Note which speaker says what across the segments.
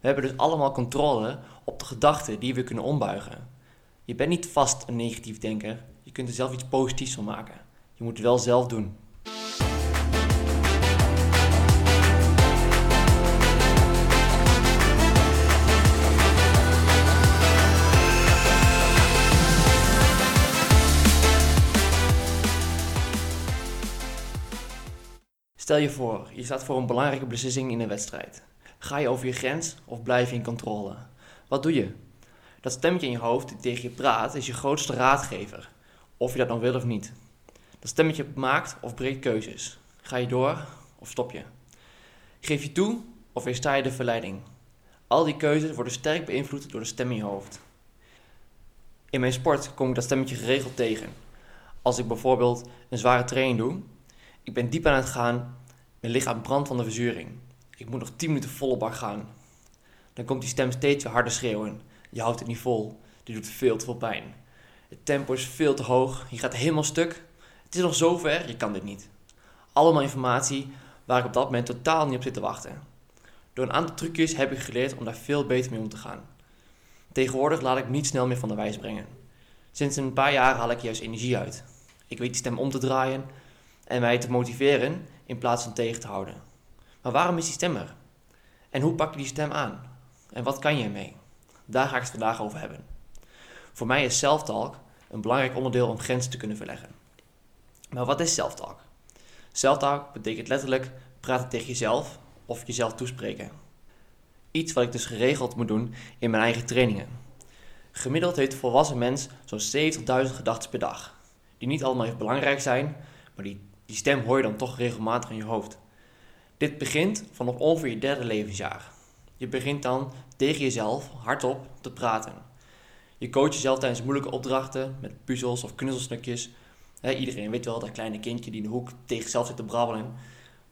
Speaker 1: We hebben dus allemaal controle op de gedachten die we kunnen ombuigen. Je bent niet vast een negatief denker. Je kunt er zelf iets positiefs van maken. Je moet het wel zelf doen. Stel je voor, je staat voor een belangrijke beslissing in een wedstrijd. Ga je over je grens of blijf je in controle? Wat doe je? Dat stemmetje in je hoofd die tegen je praat is je grootste raadgever, of je dat nou wil of niet. Dat stemmetje maakt of breekt keuzes. Ga je door of stop je? Geef je toe of weersta je de verleiding? Al die keuzes worden sterk beïnvloed door de stem in je hoofd. In mijn sport kom ik dat stemmetje geregeld tegen. Als ik bijvoorbeeld een zware training doe, ik ben diep aan het gaan, mijn lichaam brandt van de verzuring. Ik moet nog 10 minuten volle bak gaan. Dan komt die stem steeds weer harder schreeuwen. Je houdt het niet vol. Dit doet veel te veel pijn. Het tempo is veel te hoog. Je gaat helemaal stuk. Het is nog zover, je kan dit niet. Allemaal informatie waar ik op dat moment totaal niet op zit te wachten. Door een aantal trucjes heb ik geleerd om daar veel beter mee om te gaan. Tegenwoordig laat ik me niet snel meer van de wijs brengen. Sinds een paar jaar haal ik juist energie uit. Ik weet die stem om te draaien en mij te motiveren in plaats van tegen te houden. Maar waarom is die stem er? En hoe pak je die stem aan? En wat kan je ermee? Daar ga ik het vandaag over hebben. Voor mij is self-talk een belangrijk onderdeel om grenzen te kunnen verleggen. Maar wat is self-talk? Self-talk betekent letterlijk praten tegen jezelf of jezelf toespreken. Iets wat ik dus geregeld moet doen in mijn eigen trainingen. Gemiddeld heeft een volwassen mens zo'n 70.000 gedachten per dag. Die niet allemaal even belangrijk zijn, maar die, die stem hoor je dan toch regelmatig in je hoofd. Dit begint vanaf ongeveer je derde levensjaar. Je begint dan tegen jezelf hardop te praten. Je coacht jezelf tijdens moeilijke opdrachten met puzzels of knuzzelstukjes. iedereen weet wel dat kleine kindje die in de hoek tegen zichzelf zit te brabbelen.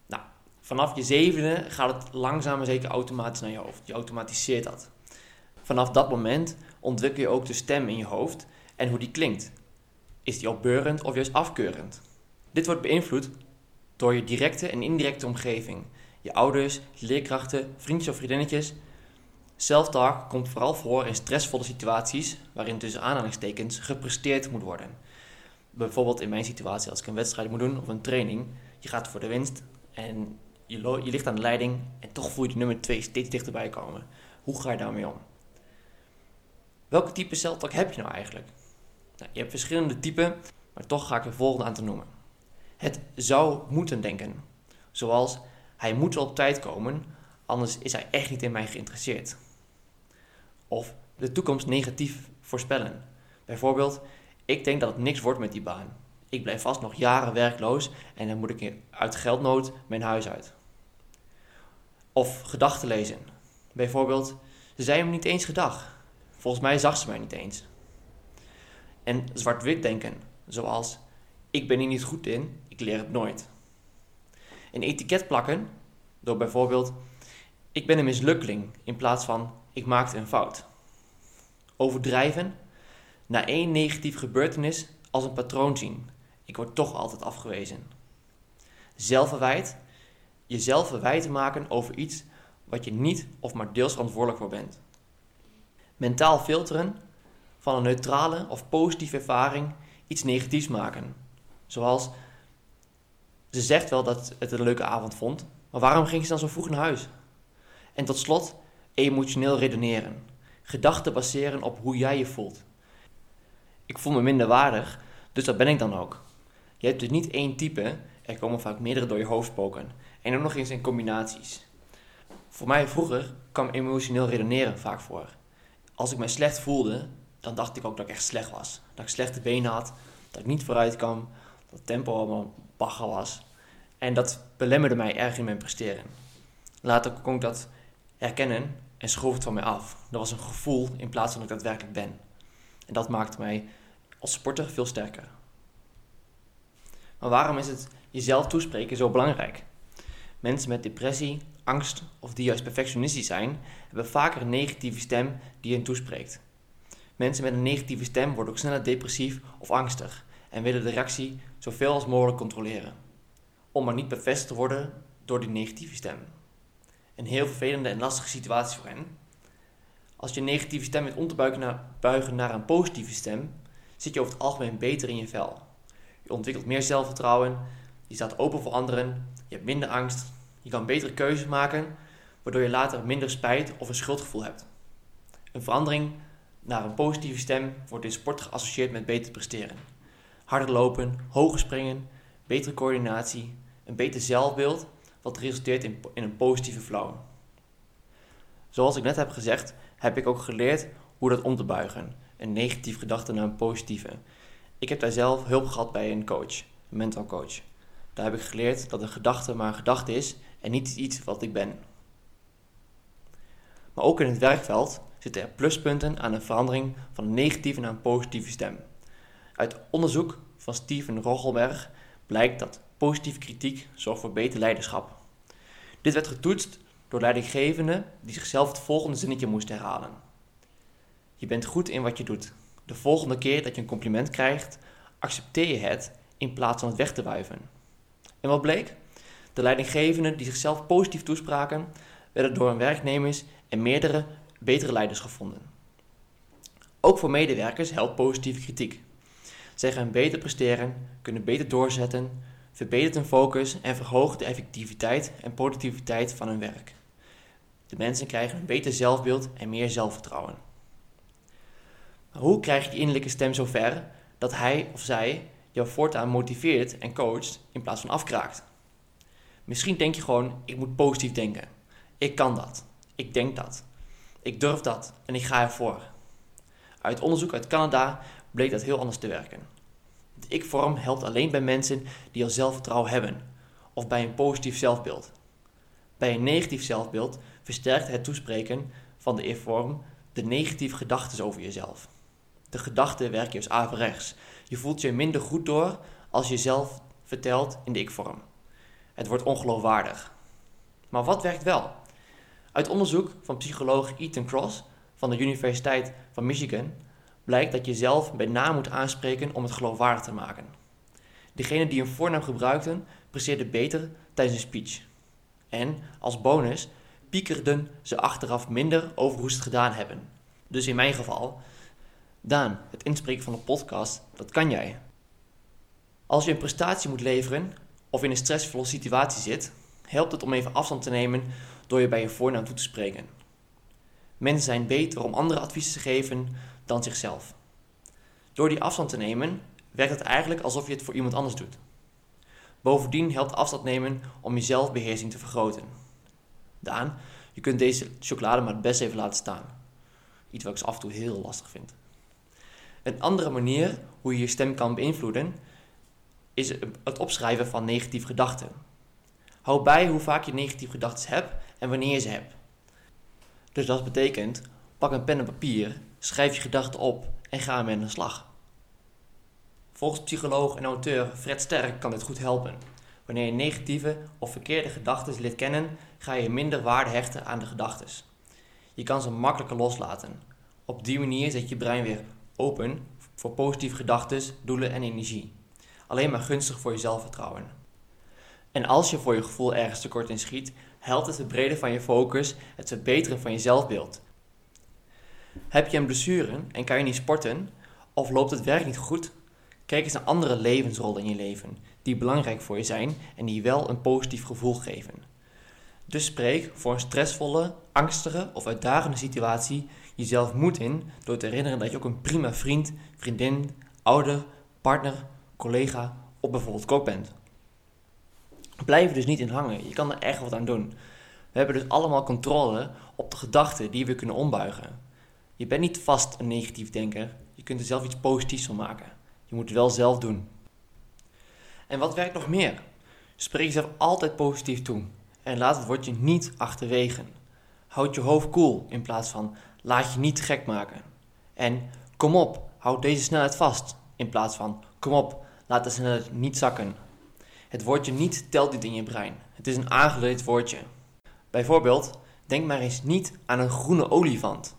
Speaker 1: Nou, vanaf je zevende gaat het langzaam maar zeker automatisch naar je hoofd. Je automatiseert dat. Vanaf dat moment ontwikkel je ook de stem in je hoofd en hoe die klinkt. Is die opbeurend of juist afkeurend? Dit wordt beïnvloed door je directe en indirecte omgeving. Je ouders, leerkrachten, vriendjes of vriendinnetjes. Self-talk komt vooral voor in stressvolle situaties waarin tussen aanhalingstekens gepresteerd moet worden. Bijvoorbeeld in mijn situatie als ik een wedstrijd moet doen of een training. Je gaat voor de winst en je, je ligt aan de leiding en toch voel je de nummer 2 steeds dichterbij komen. Hoe ga je daarmee om? Welke type self-talk heb je nou eigenlijk? Nou, je hebt verschillende typen, maar toch ga ik er volgende aan te noemen. Het zou moeten denken. Zoals hij moet wel op tijd komen, anders is hij echt niet in mij geïnteresseerd. Of de toekomst negatief voorspellen. Bijvoorbeeld, ik denk dat het niks wordt met die baan. Ik blijf vast nog jaren werkloos en dan moet ik uit geldnood mijn huis uit. Of gedachten lezen. Bijvoorbeeld, ze zei hem niet eens gedag. Volgens mij zag ze mij niet eens. En zwart-wit denken, zoals ik ben hier niet goed in, ik leer het nooit. Een etiket plakken door bijvoorbeeld ik ben een mislukkeling in plaats van ik maakte een fout. Overdrijven na één negatieve gebeurtenis als een patroon zien. Ik word toch altijd afgewezen. Zelfverwijt, jezelf verwijten maken over iets wat je niet of maar deels verantwoordelijk voor bent. Mentaal filteren van een neutrale of positieve ervaring iets negatiefs maken. Zoals ze zegt wel dat het een leuke avond vond, maar waarom ging ze dan zo vroeg naar huis? En tot slot, emotioneel redeneren. Gedachten baseren op hoe jij je voelt. Ik voel me minder waardig, dus dat ben ik dan ook. Je hebt dus niet één type, er komen vaak meerdere door je hoofd spoken. En ook nog eens in combinaties. Voor mij vroeger kwam emotioneel redeneren vaak voor. Als ik me slecht voelde, dan dacht ik ook dat ik echt slecht was. Dat ik slechte benen had, dat ik niet vooruit kwam, dat tempo allemaal bagger was. En dat belemmerde mij erg in mijn presteren. Later kon ik dat herkennen en schoof het van mij af. Dat was een gevoel in plaats van dat ik daadwerkelijk ben. En dat maakte mij als sporter veel sterker. Maar waarom is het jezelf toespreken zo belangrijk? Mensen met depressie, angst of die juist perfectionistisch zijn, hebben vaker een negatieve stem die hen toespreekt. Mensen met een negatieve stem worden ook sneller depressief of angstig en willen de reactie zoveel als mogelijk controleren, om maar niet bevestigd te worden door die negatieve stem. Een heel vervelende en lastige situatie voor hen. Als je negatieve stem weet om te naar, buigen naar een positieve stem, zit je over het algemeen beter in je vel. Je ontwikkelt meer zelfvertrouwen, je staat open voor anderen, je hebt minder angst, je kan betere keuzes maken, waardoor je later minder spijt of een schuldgevoel hebt. Een verandering naar een positieve stem wordt in sport geassocieerd met beter presteren. Harder lopen, hoger springen, betere coördinatie, een beter zelfbeeld, wat resulteert in, in een positieve flow. Zoals ik net heb gezegd, heb ik ook geleerd hoe dat om te buigen. Een negatieve gedachte naar een positieve. Ik heb daar zelf hulp gehad bij een coach, een mental coach. Daar heb ik geleerd dat een gedachte maar een gedachte is en niet iets wat ik ben. Maar ook in het werkveld zitten er pluspunten aan een verandering van een negatieve naar een positieve stem. Uit onderzoek van Steven Rochelberg blijkt dat positieve kritiek zorgt voor beter leiderschap. Dit werd getoetst door leidinggevenden die zichzelf het volgende zinnetje moesten herhalen. Je bent goed in wat je doet. De volgende keer dat je een compliment krijgt, accepteer je het in plaats van het weg te wuiven. En wat bleek? De leidinggevenden die zichzelf positief toespraken, werden door hun werknemers en meerdere betere leiders gevonden. Ook voor medewerkers helpt positieve kritiek. Zij gaan beter presteren, kunnen beter doorzetten, verbetert hun focus en verhoogt de effectiviteit en productiviteit van hun werk. De mensen krijgen een beter zelfbeeld en meer zelfvertrouwen. Maar hoe krijg je die innerlijke stem zo ver dat hij of zij jou voortaan motiveert en coacht in plaats van afkraakt? Misschien denk je gewoon: ik moet positief denken. Ik kan dat. Ik denk dat. Ik durf dat en ik ga ervoor. Uit onderzoek uit Canada bleek dat heel anders te werken. De ik-vorm helpt alleen bij mensen die al zelfvertrouwen hebben of bij een positief zelfbeeld. Bij een negatief zelfbeeld versterkt het toespreken van de ik-vorm de negatieve gedachten over jezelf. De gedachten werken je als averechts. Je voelt je minder goed door als je zelf vertelt in de ik-vorm. Het wordt ongeloofwaardig. Maar wat werkt wel? Uit onderzoek van psycholoog Ethan Cross van de Universiteit van Michigan blijkt dat je zelf bij naam moet aanspreken om het geloofwaardig te maken. Degene die een voornaam gebruikten, presteerde beter tijdens een speech. En als bonus piekerden ze achteraf minder over hoe ze het gedaan hebben. Dus in mijn geval, Daan, het inspreken van een podcast, dat kan jij. Als je een prestatie moet leveren of in een stressvolle situatie zit, helpt het om even afstand te nemen door je bij je voornaam toe te spreken. Mensen zijn beter om andere adviezen te geven dan zichzelf. Door die afstand te nemen, werkt het eigenlijk alsof je het voor iemand anders doet. Bovendien helpt afstand nemen om je zelfbeheersing te vergroten. Daan, je kunt deze chocolade maar het best even laten staan. Iets wat ik af en toe heel lastig vind. Een andere manier hoe je je stem kan beïnvloeden is het opschrijven van negatieve gedachten. Hou bij hoe vaak je negatieve gedachten hebt en wanneer je ze hebt. Dus dat betekent, pak een pen en papier, schrijf je gedachten op en ga ermee aan de slag. Volgens psycholoog en auteur Fred Sterk kan dit goed helpen. Wanneer je negatieve of verkeerde gedachten leert kennen, ga je minder waarde hechten aan de gedachten. Je kan ze makkelijker loslaten. Op die manier zet je brein weer open voor positieve gedachten, doelen en energie. Alleen maar gunstig voor je zelfvertrouwen. En als je voor je gevoel ergens tekort in schiet, helpt het verbreden van je focus, het verbeteren van je zelfbeeld. Heb je een blessure en kan je niet sporten, of loopt het werk niet goed? Kijk eens naar andere levensrollen in je leven, die belangrijk voor je zijn en die wel een positief gevoel geven. Dus spreek voor een stressvolle, angstige of uitdagende situatie jezelf moed in door te herinneren dat je ook een prima vriend, vriendin, ouder, partner, collega of bijvoorbeeld kok bent. Blijf er dus niet in hangen. Je kan er echt wat aan doen. We hebben dus allemaal controle op de gedachten die we kunnen ombuigen. Je bent niet vast een negatief denker. Je kunt er zelf iets positiefs van maken. Je moet het wel zelf doen. En wat werkt nog meer? Spreek jezelf altijd positief toe. En laat het woordje niet achterwege. Houd je hoofd koel in plaats van laat je niet gek maken. En kom op, houd deze snelheid vast in plaats van kom op, laat de snelheid niet zakken. Het woordje niet telt niet in je brein. Het is een aangeleerd woordje. Bijvoorbeeld, denk maar eens niet aan een groene olifant.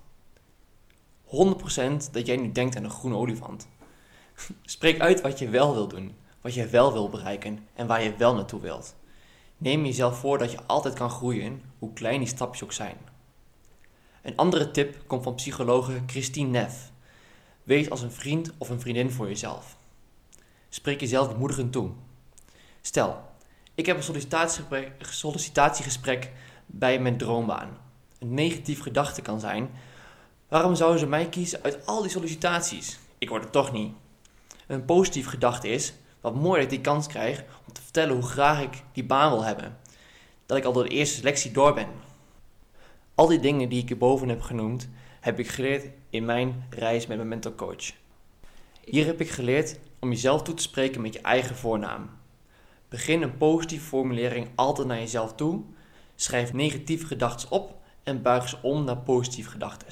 Speaker 1: 100% dat jij nu denkt aan een groene olifant. Spreek uit wat je wel wil doen, wat je wel wil bereiken en waar je wel naartoe wilt. Neem jezelf voor dat je altijd kan groeien, hoe klein die stapjes ook zijn. Een andere tip komt van psychologe Christine Neff. Wees als een vriend of een vriendin voor jezelf. Spreek jezelf bemoedigend toe. Stel, ik heb een sollicitatiegesprek bij mijn droombaan. Een negatief gedachte kan zijn: waarom zouden ze mij kiezen uit al die sollicitaties? Ik word het toch niet. Een positief gedachte is: wat mooi dat ik die kans krijg om te vertellen hoe graag ik die baan wil hebben. Dat ik al door de eerste selectie door ben. Al die dingen die ik hierboven heb genoemd, heb ik geleerd in mijn reis met mijn mental coach. Hier heb ik geleerd om jezelf toe te spreken met je eigen voornaam. Begin een positieve formulering altijd naar jezelf toe. Schrijf negatieve gedachten op en buig ze om naar positieve gedachten.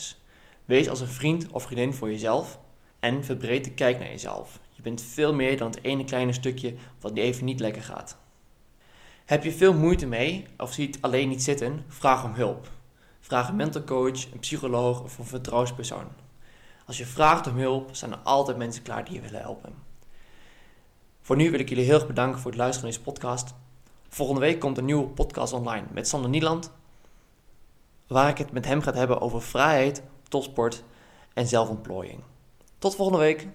Speaker 1: Wees als een vriend of vriendin voor jezelf en verbreed de kijk naar jezelf. Je bent veel meer dan het ene kleine stukje wat even niet lekker gaat. Heb je veel moeite mee of zie je het alleen niet zitten? Vraag om hulp. Vraag een mental coach, een psycholoog of een vertrouwenspersoon. Als je vraagt om hulp, zijn er altijd mensen klaar die je willen helpen. Voor nu wil ik jullie heel erg bedanken voor het luisteren naar deze podcast. Volgende week komt een nieuwe podcast online met Sander Nieland, waar ik het met hem ga hebben over vrijheid, topsport en zelfontplooiing. Tot volgende week.